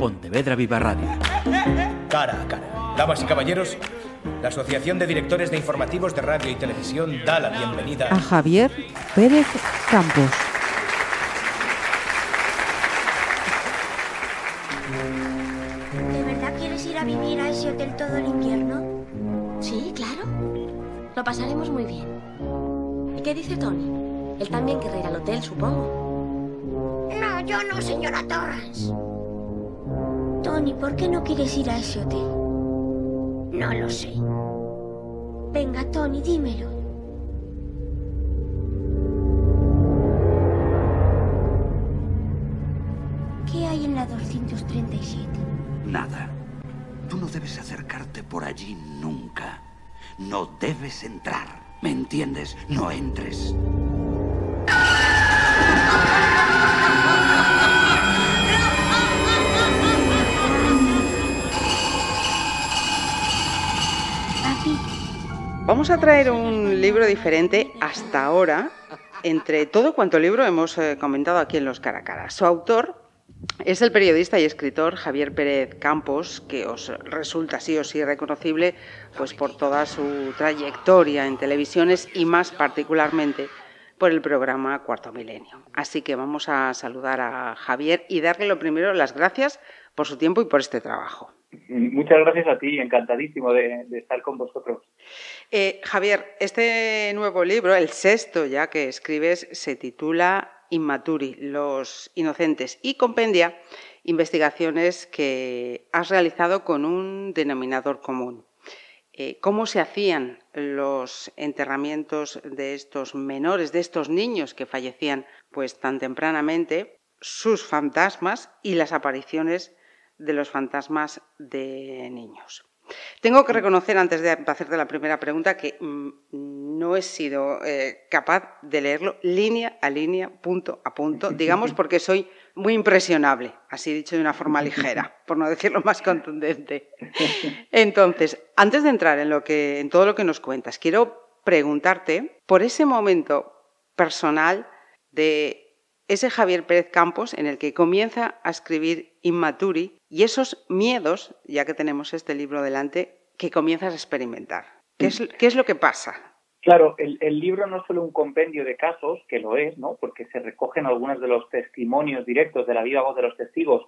Pontevedra Viva Radio. Cara a cara. Damas y caballeros, la Asociación de Directores de Informativos de Radio y Televisión da la bienvenida a Javier Pérez Campos. ¿De verdad quieres ir a vivir a ese hotel todo el invierno? Sí, claro. Lo pasaremos muy bien. ¿Y qué dice Tony? Él también querrá ir al hotel, supongo. No, yo no, señora Torrance. Tony, ¿por qué no quieres ir a ese hotel? No lo sé. Venga, Tony, dímelo. ¿Qué hay en la 237? Nada. Tú no debes acercarte por allí nunca. No debes entrar. ¿Me entiendes? No entres. Vamos a traer un libro diferente hasta ahora, entre todo cuanto libro hemos eh, comentado aquí en Los Cara a Cara. Su autor es el periodista y escritor Javier Pérez Campos, que os resulta sí o sí reconocible pues por toda su trayectoria en televisiones y más particularmente por el programa Cuarto Milenio. Así que vamos a saludar a Javier y darle lo primero las gracias por su tiempo y por este trabajo. Muchas gracias a ti, encantadísimo de, estar con vosotros. Eh, Javier, este nuevo libro, el sexto ya que escribes, se titula Inmaturi, los inocentes, y compendia investigaciones que has realizado con un denominador común. Eh, ¿Cómo se hacían los enterramientos de estos menores, de estos niños que fallecían pues tan tempranamente, sus fantasmas y las apariciones de los fantasmas de niños? Tengo que reconocer, antes de hacerte la primera pregunta, que mm, no he sido eh, capaz de leerlo línea a línea, punto a punto, digamos, porque soy muy impresionable, así dicho de una forma ligera, por no decirlo más contundente. Entonces, antes de entrar en, lo que, en todo lo que nos cuentas, quiero preguntarte por ese momento personal de ese Javier Pérez Campos en el que comienza a escribir Inmaturi y esos miedos, ya que tenemos este libro delante, que comienzas a experimentar. ¿Qué es, lo que pasa? Claro, el, el, libro no es solo un compendio de casos, que lo es, ¿no? Porque se recogen algunos de los testimonios directos de la viva voz de los testigos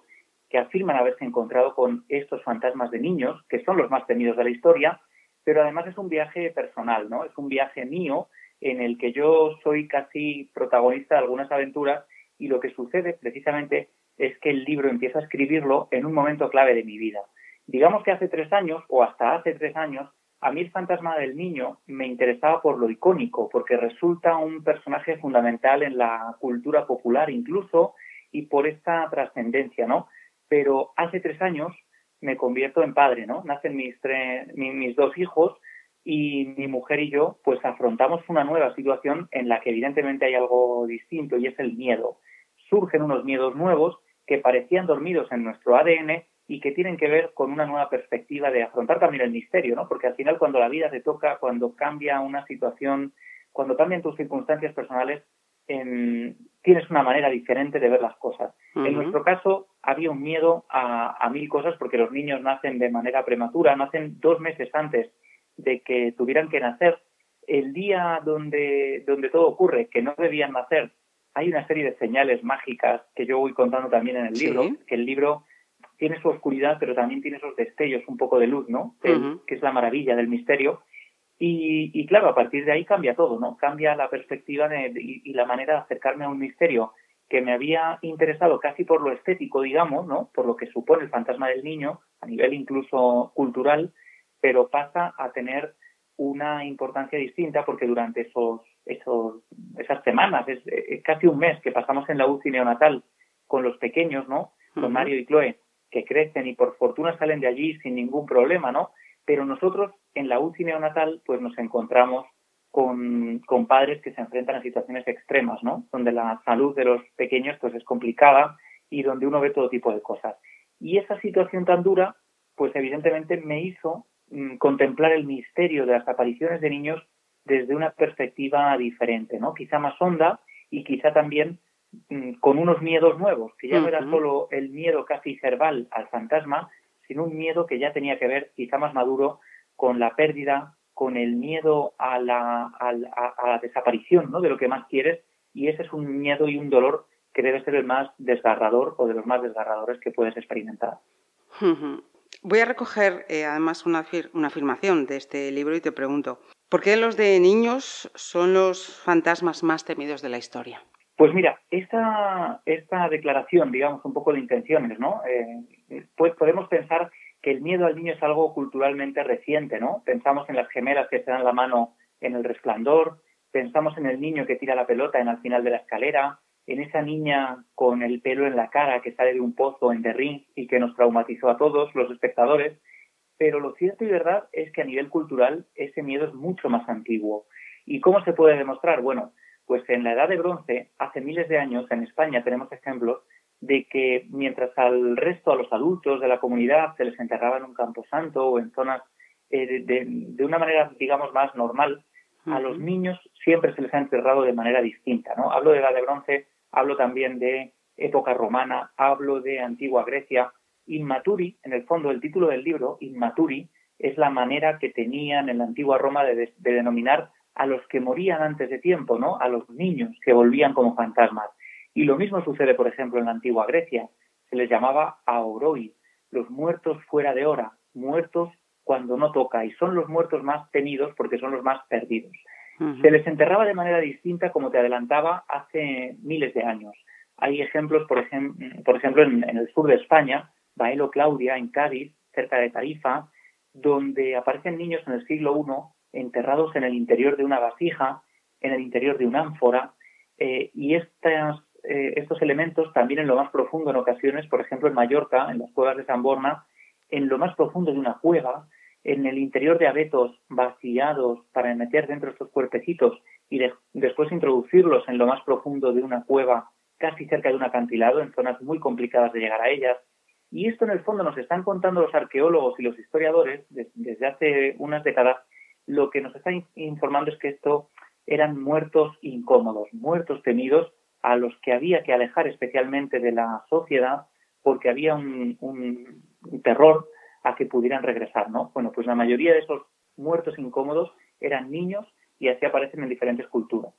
que afirman haberse encontrado con estos fantasmas de niños, que son los más temidos de la historia, pero además es un viaje personal, ¿no? Es un viaje mío en el que yo soy casi protagonista de algunas aventuras y lo que sucede precisamente es que el libro empieza a escribirlo en un momento clave de mi vida. Digamos que hace tres años, o hasta hace tres años, a mí el fantasma del niño me interesaba por lo icónico, porque resulta un personaje fundamental en la cultura popular incluso, y por esta trascendencia, ¿no? Pero hace tres años me convierto en padre, ¿no? Nacen mis, tres, mis dos hijos y mi mujer y yo pues afrontamos una nueva situación en la que evidentemente hay algo distinto y es el miedo. Surgen unos miedos nuevos que parecían dormidos en nuestro ADN y que tienen que ver con una nueva perspectiva de afrontar también el misterio, ¿no? Porque al final cuando la vida te toca, cuando cambia una situación, cuando cambian tus circunstancias personales, eh, tienes una manera diferente de ver las cosas. Uh -huh. En nuestro caso había un miedo a, a mil cosas porque los niños nacen de manera prematura, nacen dos meses antes de que tuvieran que nacer. El día donde, donde todo ocurre, que no debían nacer, hay una serie de señales mágicas que yo voy contando también en el libro, Sí. que el libro tiene su oscuridad, pero también tiene esos destellos, un poco de luz, ¿no? El-. Que es la maravilla del misterio. Y, y claro, a partir de ahí cambia todo, ¿no? Cambia la perspectiva de- de- y, y la manera de acercarme a un misterio que me había interesado casi por lo estético, digamos, ¿no? Por lo que supone el fantasma del niño, a nivel incluso cultural, pero pasa a tener una importancia distinta porque durante esos, esos esas semanas, es, es casi un mes que pasamos en la UCI neonatal con los pequeños, ¿no? Con. Mario y Chloe, que crecen y por fortuna salen de allí sin ningún problema, ¿no? Pero nosotros en la UCI neonatal pues nos encontramos con, con padres que se enfrentan a situaciones extremas, ¿no? Donde la salud de los pequeños pues es complicada y donde uno ve todo tipo de cosas. Y esa situación tan dura, pues evidentemente me hizo mm, contemplar el misterio de las apariciones de niños desde una perspectiva diferente, ¿no? Quizá más honda y quizá también mm, con unos miedos nuevos, que ya no era solo el miedo casi cerval al fantasma, sino un miedo que ya tenía que ver, quizá más maduro, con la pérdida, con el miedo a la, a, la desaparición ¿no? de lo que más quieres, y ese es un miedo y un dolor que debe ser el más desgarrador o de los más desgarradores que puedes experimentar. Voy a recoger eh, además una, una afirmación de este libro y te pregunto, ¿por qué los de niños son los fantasmas más temidos de la historia? Pues mira, esta, esta declaración, digamos, un poco de intenciones, ¿no? Eh, pues podemos pensar que el miedo al niño es algo culturalmente reciente, ¿no? Pensamos en las gemelas que se dan la mano en el resplandor, pensamos en el niño que tira la pelota en al final de la escalera, en esa niña con el pelo en la cara que sale de un pozo en The y que nos traumatizó a todos los espectadores, pero lo cierto y verdad es que a nivel cultural ese miedo es mucho más antiguo. ¿Y cómo se puede demostrar? Bueno, pues en la Edad de Bronce, hace miles de años, en España tenemos ejemplos de que mientras al resto, a los adultos de la comunidad, se les enterraba en un camposanto o en zonas eh, de, de, una manera, digamos, más normal, a los niños siempre se les ha enterrado de manera distinta. ¿no? Hablo de la Edad de Bronce hablo también de época romana, hablo de antigua Grecia. Inmaturi, en el fondo, el título del libro, Inmaturi, es la manera que tenían en la antigua Roma de, denominar a los que morían antes de tiempo, ¿no? A los niños que volvían como fantasmas. Y lo mismo sucede, por ejemplo, en la antigua Grecia. Se les llamaba auroi, los muertos fuera de hora, muertos cuando no toca, y son los muertos más temidos porque son los más perdidos. Se les enterraba de manera distinta, como te adelantaba, hace miles de años. Hay ejemplos, por, por ejemplo, en, el sur de España, Baelo Claudia, en Cádiz, cerca de Tarifa, donde aparecen niños en el siglo I enterrados en el interior de una vasija, en el interior de una ánfora, eh, y estas, eh, estos elementos también en lo más profundo en ocasiones, por ejemplo en Mallorca, en las cuevas de San Borna, en lo más profundo de una cueva, en el interior de abetos vaciados para meter dentro estos cuerpecitos y después introducirlos en lo más profundo de una cueva casi cerca de un acantilado, en zonas muy complicadas de llegar a ellas. Y esto en el fondo nos están contando los arqueólogos y los historiadores desde hace unas décadas. Lo que nos están informando es que esto eran muertos incómodos, muertos temidos a los que había que alejar especialmente de la sociedad porque había un, un terror a que pudieran regresar, ¿no? Bueno, pues la mayoría de esos muertos incómodos eran niños y así aparecen en diferentes culturas.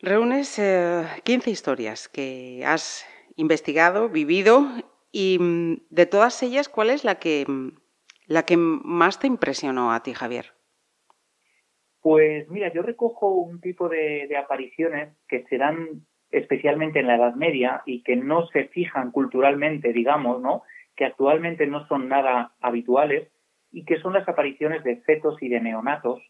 Reúnes 15 eh, historias que has investigado, vivido y mm, de todas ellas, ¿cuál es la que, mm, la que más te impresionó a ti, Javier? Pues mira, yo recojo un tipo de, de apariciones que se dan especialmente en la Edad Media y que no se fijan culturalmente, digamos, ¿no? que actualmente no son nada habituales y que son las apariciones de fetos y de neonatos,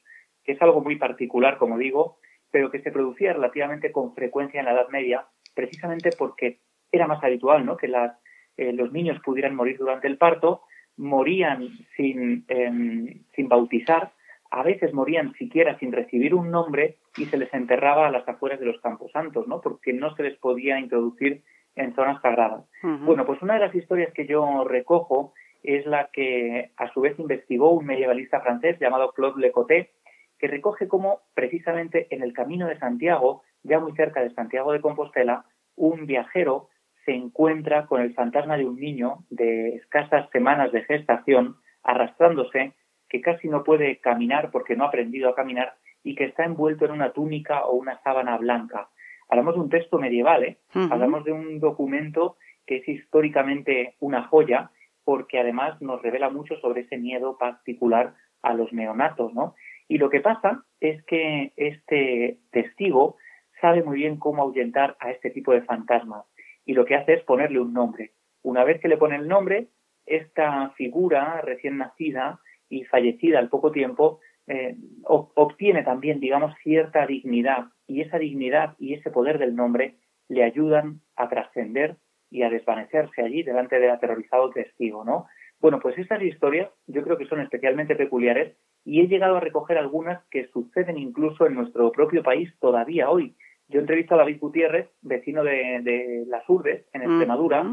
que es algo muy particular, como digo, pero que se producía relativamente con frecuencia en la Edad Media, precisamente porque era más habitual ¿no? que las, eh, los niños pudieran morir durante el parto, morían sin, em, sin bautizar, a veces morían siquiera sin recibir un nombre y se les enterraba a las afueras de los campos santos, ¿no? porque no se les podía introducir en zonas sagradas. Bueno, pues una de las historias que yo recojo es la que a su vez investigó un medievalista francés llamado Claude Lecoté, que recoge cómo precisamente en el camino de Santiago, ya muy cerca de Santiago de Compostela, un viajero se encuentra con el fantasma de un niño de escasas semanas de gestación arrastrándose, que casi no puede caminar porque no ha aprendido a caminar y que está envuelto en una túnica o una sábana blanca. Hablamos de un texto medieval, ¿eh? hablamos de un documento que es históricamente una joya porque además nos revela mucho sobre ese miedo particular a los neonatos, ¿no? Y lo que pasa es que este testigo sabe muy bien cómo ahuyentar a este tipo de fantasmas y lo que hace es ponerle un nombre. Una vez que le pone el nombre, esta figura recién nacida y fallecida al poco tiempo eh, obtiene también, digamos, cierta dignidad y esa dignidad y ese poder del nombre le ayudan a trascender y a desvanecerse allí delante del aterrorizado testigo, ¿no? Bueno, pues estas historias yo creo que son especialmente peculiares y he llegado a recoger algunas que suceden incluso en nuestro propio país todavía hoy. Yo entrevisto a David Gutiérrez, vecino de, Las Urdes, en Extremadura,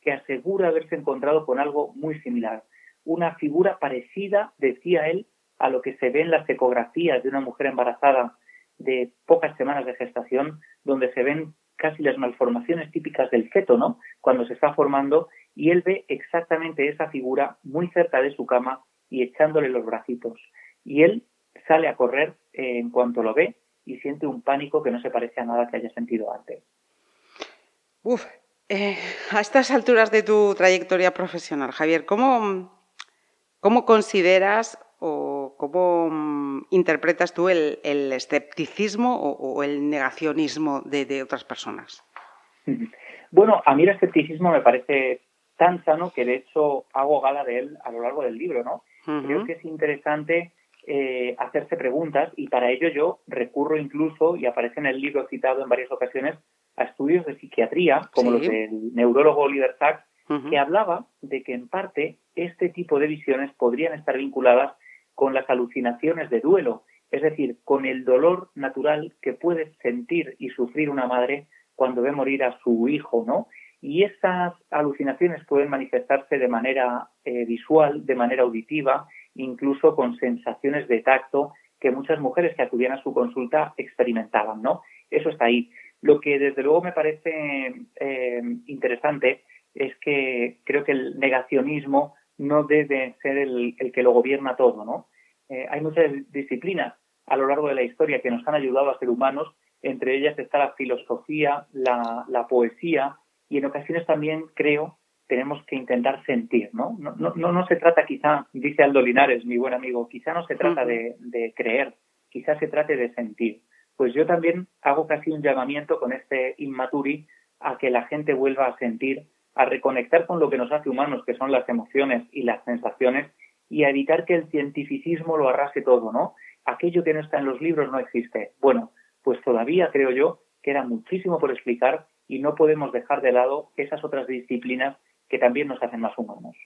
que asegura haberse encontrado con algo muy similar. Una figura parecida, decía él, a lo que se ve en las ecografías de una mujer embarazada de pocas semanas de gestación, donde se ven casi las malformaciones típicas del feto, ¿no? Cuando se está formando, y él ve exactamente esa figura muy cerca de su cama y echándole los bracitos. Y él sale a correr eh, en cuanto lo ve y siente un pánico que no se parece a nada que haya sentido antes. Uf, eh, a estas alturas de tu trayectoria profesional, Javier, ¿cómo, cómo consideras o cómo mm, interpretas tú el, escepticismo o, el negacionismo de, otras personas? Bueno, a mí el escepticismo me parece tan sano que de hecho hago gala de él a lo largo del libro, ¿no? Creo que es interesante eh, hacerse preguntas y para ello yo recurro incluso, y aparece en el libro citado en varias ocasiones, a estudios de psiquiatría, como los del neurólogo Oliver Sacks, que hablaba de que en parte este tipo de visiones podrían estar vinculadas con las alucinaciones de duelo, es decir, con el dolor natural que puede sentir y sufrir una madre cuando ve morir a su hijo, ¿no? Y esas alucinaciones pueden manifestarse de manera eh, visual, de manera auditiva, incluso con sensaciones de tacto que muchas mujeres que acudían a su consulta experimentaban, ¿no? Eso está ahí. Lo que desde luego me parece eh, interesante es que creo que el negacionismo no debe ser el, que lo gobierna todo, ¿no? Eh, hay muchas disciplinas a lo largo de la historia que nos han ayudado a ser humanos, entre ellas está la filosofía, la, la poesía, y en ocasiones también creo tenemos que intentar sentir, ¿no? No, no, no se trata quizá, dice Aldo Linares, mi buen amigo, quizá no se trata de, de creer, quizá se trate de sentir. Pues yo también hago casi un llamamiento con este Inmaturi a que la gente vuelva a sentir a reconectar con lo que nos hace humanos, que son las emociones y las sensaciones, y a evitar que el cientificismo lo arrase todo, ¿no? Aquello que no está en los libros no existe. Bueno, pues todavía creo yo que era muchísimo por explicar y no podemos dejar de lado esas otras disciplinas que también nos hacen más humanos.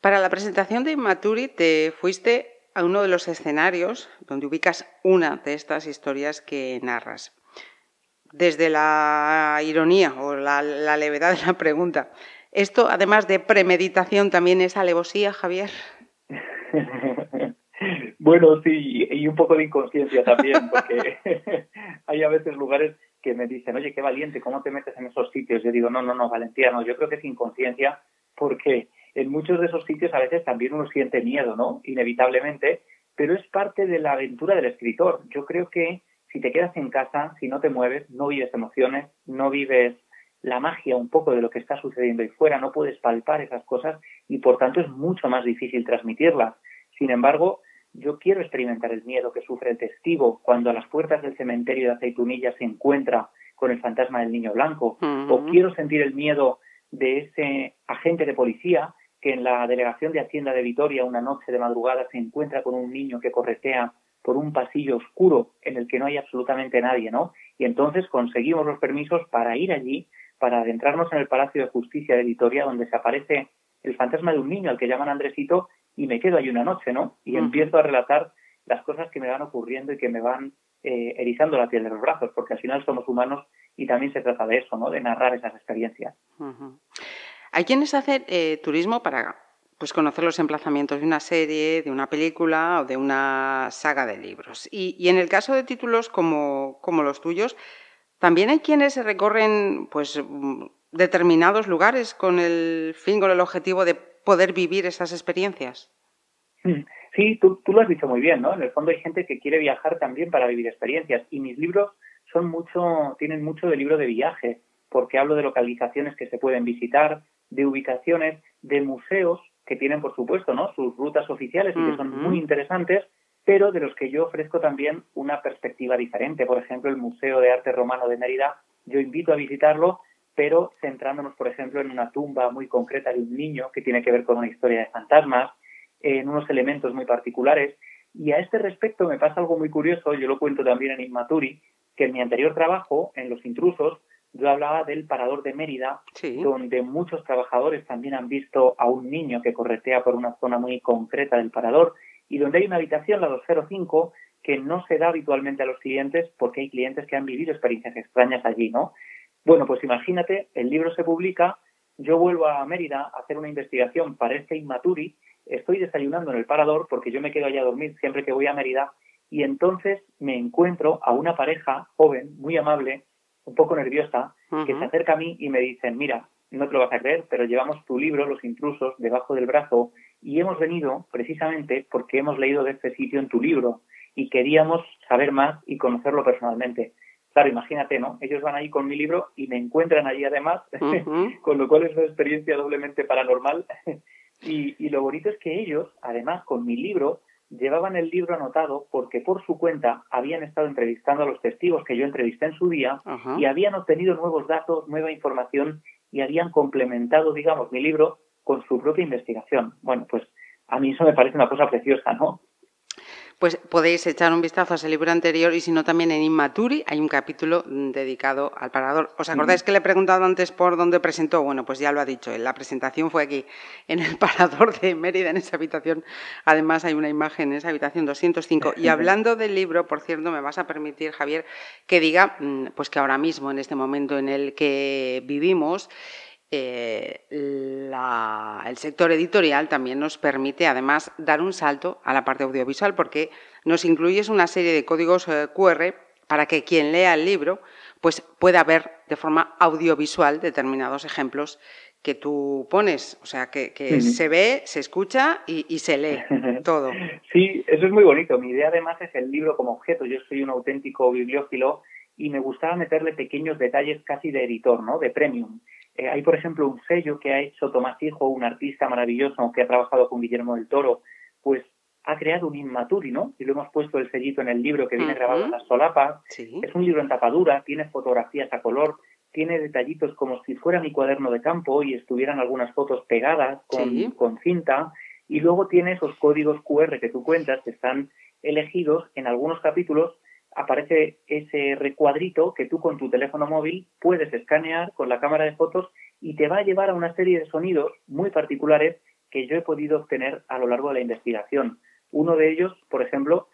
Para la presentación de Inmaturi te fuiste a uno de los escenarios donde ubicas una de estas historias que narras desde la ironía o la, levedad de la pregunta. ¿Esto, además de premeditación, también es alevosía, Javier? bueno, sí, y un poco de inconsciencia también, porque hay a veces lugares que me dicen, oye, qué valiente, ¿cómo te metes en esos sitios? Yo digo, no, no, no, valentía, no, yo creo que es inconsciencia, porque en muchos de esos sitios a veces también uno siente miedo, ¿no? Inevitablemente, pero es parte de la aventura del escritor. Yo creo que si te quedas en casa, si no te mueves, no vives emociones, no vives la magia un poco de lo que está sucediendo ahí fuera, no puedes palpar esas cosas y por tanto es mucho más difícil transmitirlas. Sin embargo, yo quiero experimentar el miedo que sufre el testigo cuando a las puertas del cementerio de Aceitunilla se encuentra con el fantasma del niño blanco, o quiero sentir el miedo de ese agente de policía que en la delegación de Hacienda de Vitoria una noche de madrugada se encuentra con un niño que corretea por un pasillo oscuro en el que no hay absolutamente nadie, ¿no? Y entonces conseguimos los permisos para ir allí, para adentrarnos en el Palacio de Justicia de Vitoria, donde se aparece el fantasma de un niño al que llaman Andresito, y me quedo allí una noche, ¿no? Y empiezo a relatar las cosas que me van ocurriendo y que me van eh, erizando la piel de los brazos, porque al final somos humanos y también se trata de eso, ¿no? De narrar esas experiencias. Hay quienes hacen eh, turismo para pues conocer los emplazamientos de una serie, de una película o de una saga de libros. Y, en el caso de títulos como, como, los tuyos, también hay quienes recorren pues, determinados lugares con el fin, con el objetivo de poder vivir esas experiencias. Mm, sí, tú, tú lo has dicho muy bien, ¿no? En el fondo hay gente que quiere viajar también para vivir experiencias y mis libros son mucho, tienen mucho de libro de viaje, porque hablo de localizaciones que se pueden visitar, de ubicaciones, de museos que tienen, por supuesto, ¿no? sus rutas oficiales y que son muy interesantes, pero de los que yo ofrezco también una perspectiva diferente. Por ejemplo, el Museo de Arte Romano de Mérida, yo invito a visitarlo, pero centrándonos, por ejemplo, en una tumba muy concreta de un niño que tiene que ver con una historia de fantasmas, en unos elementos muy particulares. Y a este respecto me pasa algo muy curioso, yo lo cuento también en Inmaturi, que en mi anterior trabajo, en Los Intrusos, yo hablaba del parador de Mérida, donde muchos trabajadores también han visto a un niño que corretea por una zona muy concreta del parador y donde hay una habitación, la 205, que no se da habitualmente a los clientes porque hay clientes que han vivido experiencias extrañas allí, ¿no? Bueno, pues imagínate, el libro se publica, yo vuelvo a Mérida a hacer una investigación para este Inmaturi, estoy desayunando en el parador porque yo me quedo allá a dormir siempre que voy a Mérida Y entonces me encuentro a una pareja joven, muy amable, un poco nerviosa, que se acerca a mí y me dicen, mira, no te lo vas a creer, pero llevamos tu libro, Los intrusos, debajo del brazo y hemos venido precisamente porque hemos leído de este sitio en tu libro y queríamos saber más y conocerlo personalmente. Claro, imagínate, ¿no? Ellos van ahí con mi libro y me encuentran allí además, con lo cual es una experiencia doblemente paranormal. y, y lo bonito es que ellos, además, con mi libro, llevaban el libro anotado porque por su cuenta habían estado entrevistando a los testigos que yo entrevisté en su día y habían obtenido nuevos datos, nueva información y habían complementado, digamos, mi libro con su propia investigación. Bueno, pues a mí eso me parece una cosa preciosa, ¿no? Pues podéis echar un vistazo a ese libro anterior y si no también en Inmaturi hay un capítulo dedicado al parador. ¿Os acordáis que le he preguntado antes por dónde presentó? Bueno, pues ya lo ha dicho. La presentación fue aquí, en el parador de Mérida, en esa habitación. Además hay una imagen en esa habitación 205. Y hablando del libro, por cierto, me vas a permitir, Javier, que diga mm, pues que ahora mismo, en este momento en el que vivimos, eh, el sector editorial también nos permite además dar un salto a la parte audiovisual porque nos incluyes una serie de códigos eh, QR para que quien lea el libro pues pueda ver de forma audiovisual determinados ejemplos que tú pones, o sea, que, se ve, se escucha y, y, se lee todo. Sí, eso es muy bonito. Mi idea además es el libro como objeto. Yo soy un auténtico bibliófilo y me gustaba meterle pequeños detalles casi de editor, ¿no? De premium. Eh, hay, por ejemplo, un sello que ha hecho Tomás Hijo, un artista maravilloso que ha trabajado con Guillermo del Toro, pues ha creado un Inmaturi, ¿no? Y lo hemos puesto el sellito en el libro que viene grabado en las solapas. Es un libro en tapadura, tiene fotografías a color, tiene detallitos como si fuera mi cuaderno de campo y estuvieran algunas fotos pegadas con, con cinta. Y luego tiene esos códigos QR que tú cuentas, que están elegidos en algunos capítulos aparece ese recuadrito que tú con tu teléfono móvil puedes escanear con la cámara de fotos y te va a llevar a una serie de sonidos muy particulares que yo he podido obtener a lo largo de la investigación. Uno de ellos, por ejemplo,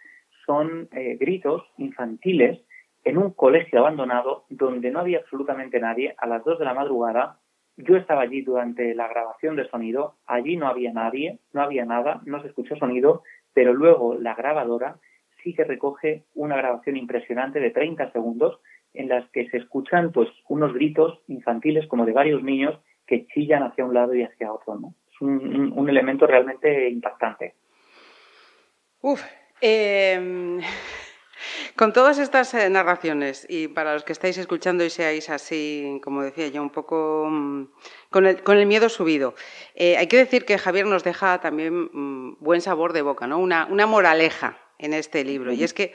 son eh, gritos infantiles en un colegio abandonado donde no había absolutamente nadie a las dos de la madrugada. Yo estaba allí durante la grabación de sonido, allí no había nadie, no había nada, no se escuchó sonido, pero luego la grabadora sí que recoge una grabación impresionante de 30 segundos en las que se escuchan pues unos gritos infantiles como de varios niños que chillan hacia un lado y hacia otro. ¿no? Es un, elemento realmente impactante. Uf, em, con todas estas eh, narraciones y para los que estáis escuchando y seáis así, como decía yo, un poco mm, con, el, miedo subido, eh, hay que decir que Javier nos deja también mm, buen sabor de boca, ¿no? una moraleja en este libro. Y es que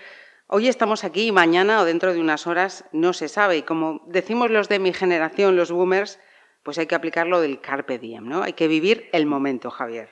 hoy estamos aquí y mañana o dentro de unas horas no se sabe. Y como decimos los de mi generación, los boomers, pues hay que aplicarlo del carpe diem, ¿no? Hay que vivir el momento, Javier.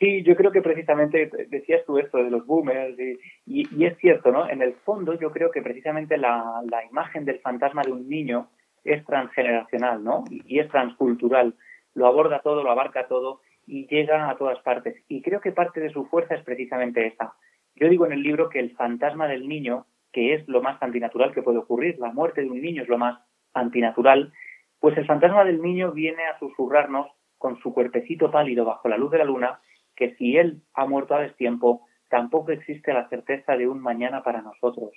Sí, yo creo que precisamente decías tú esto de los boomers y, es cierto, ¿no? En el fondo yo creo que precisamente la, la, imagen del fantasma de un niño es transgeneracional, ¿no? Y, es transcultural. Lo aborda todo, lo abarca todo y llega a todas partes. Y creo que parte de su fuerza es precisamente esa, yo digo en el libro que el fantasma del niño, que es lo más antinatural que puede ocurrir, la muerte de un niño es lo más antinatural, pues el fantasma del niño viene a susurrarnos con su cuerpecito pálido bajo la luz de la luna que si él ha muerto a destiempo, tampoco existe la certeza de un mañana para nosotros.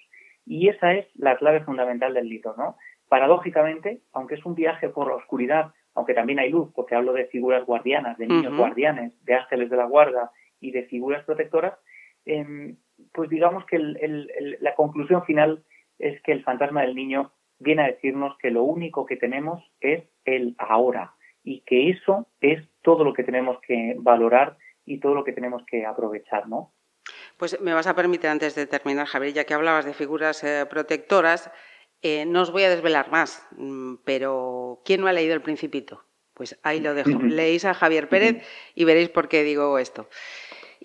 Y esa es la clave fundamental del libro, ¿no? Paradójicamente, aunque es un viaje por la oscuridad, aunque también hay luz, porque hablo de figuras guardianas, de niños guardianes, de ángeles de la guarda y de figuras protectoras, Em, pues digamos que la conclusión final es que el fantasma del niño viene a decirnos que lo único que tenemos es el ahora y que eso es todo lo que tenemos que valorar y todo lo que tenemos que aprovechar, ¿no? Pues me vas a permitir antes de terminar, Javier, ya que hablabas de figuras eh, protectoras, eh, no os voy a desvelar más, mm, pero ¿quién no ha leído El Principito? Pues ahí lo dejo. Leéis a Javier Pérez y veréis por qué digo esto.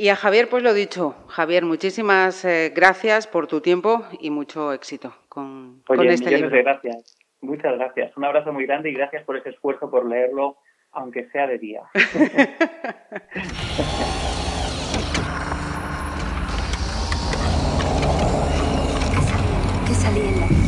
Y a Javier, pues lo dicho. Javier, muchísimas eh, gracias por tu tiempo y mucho éxito con, este libro. De gracias. Muchas gracias. Un abrazo muy grande y gracias por ese esfuerzo por leerlo, aunque sea de día.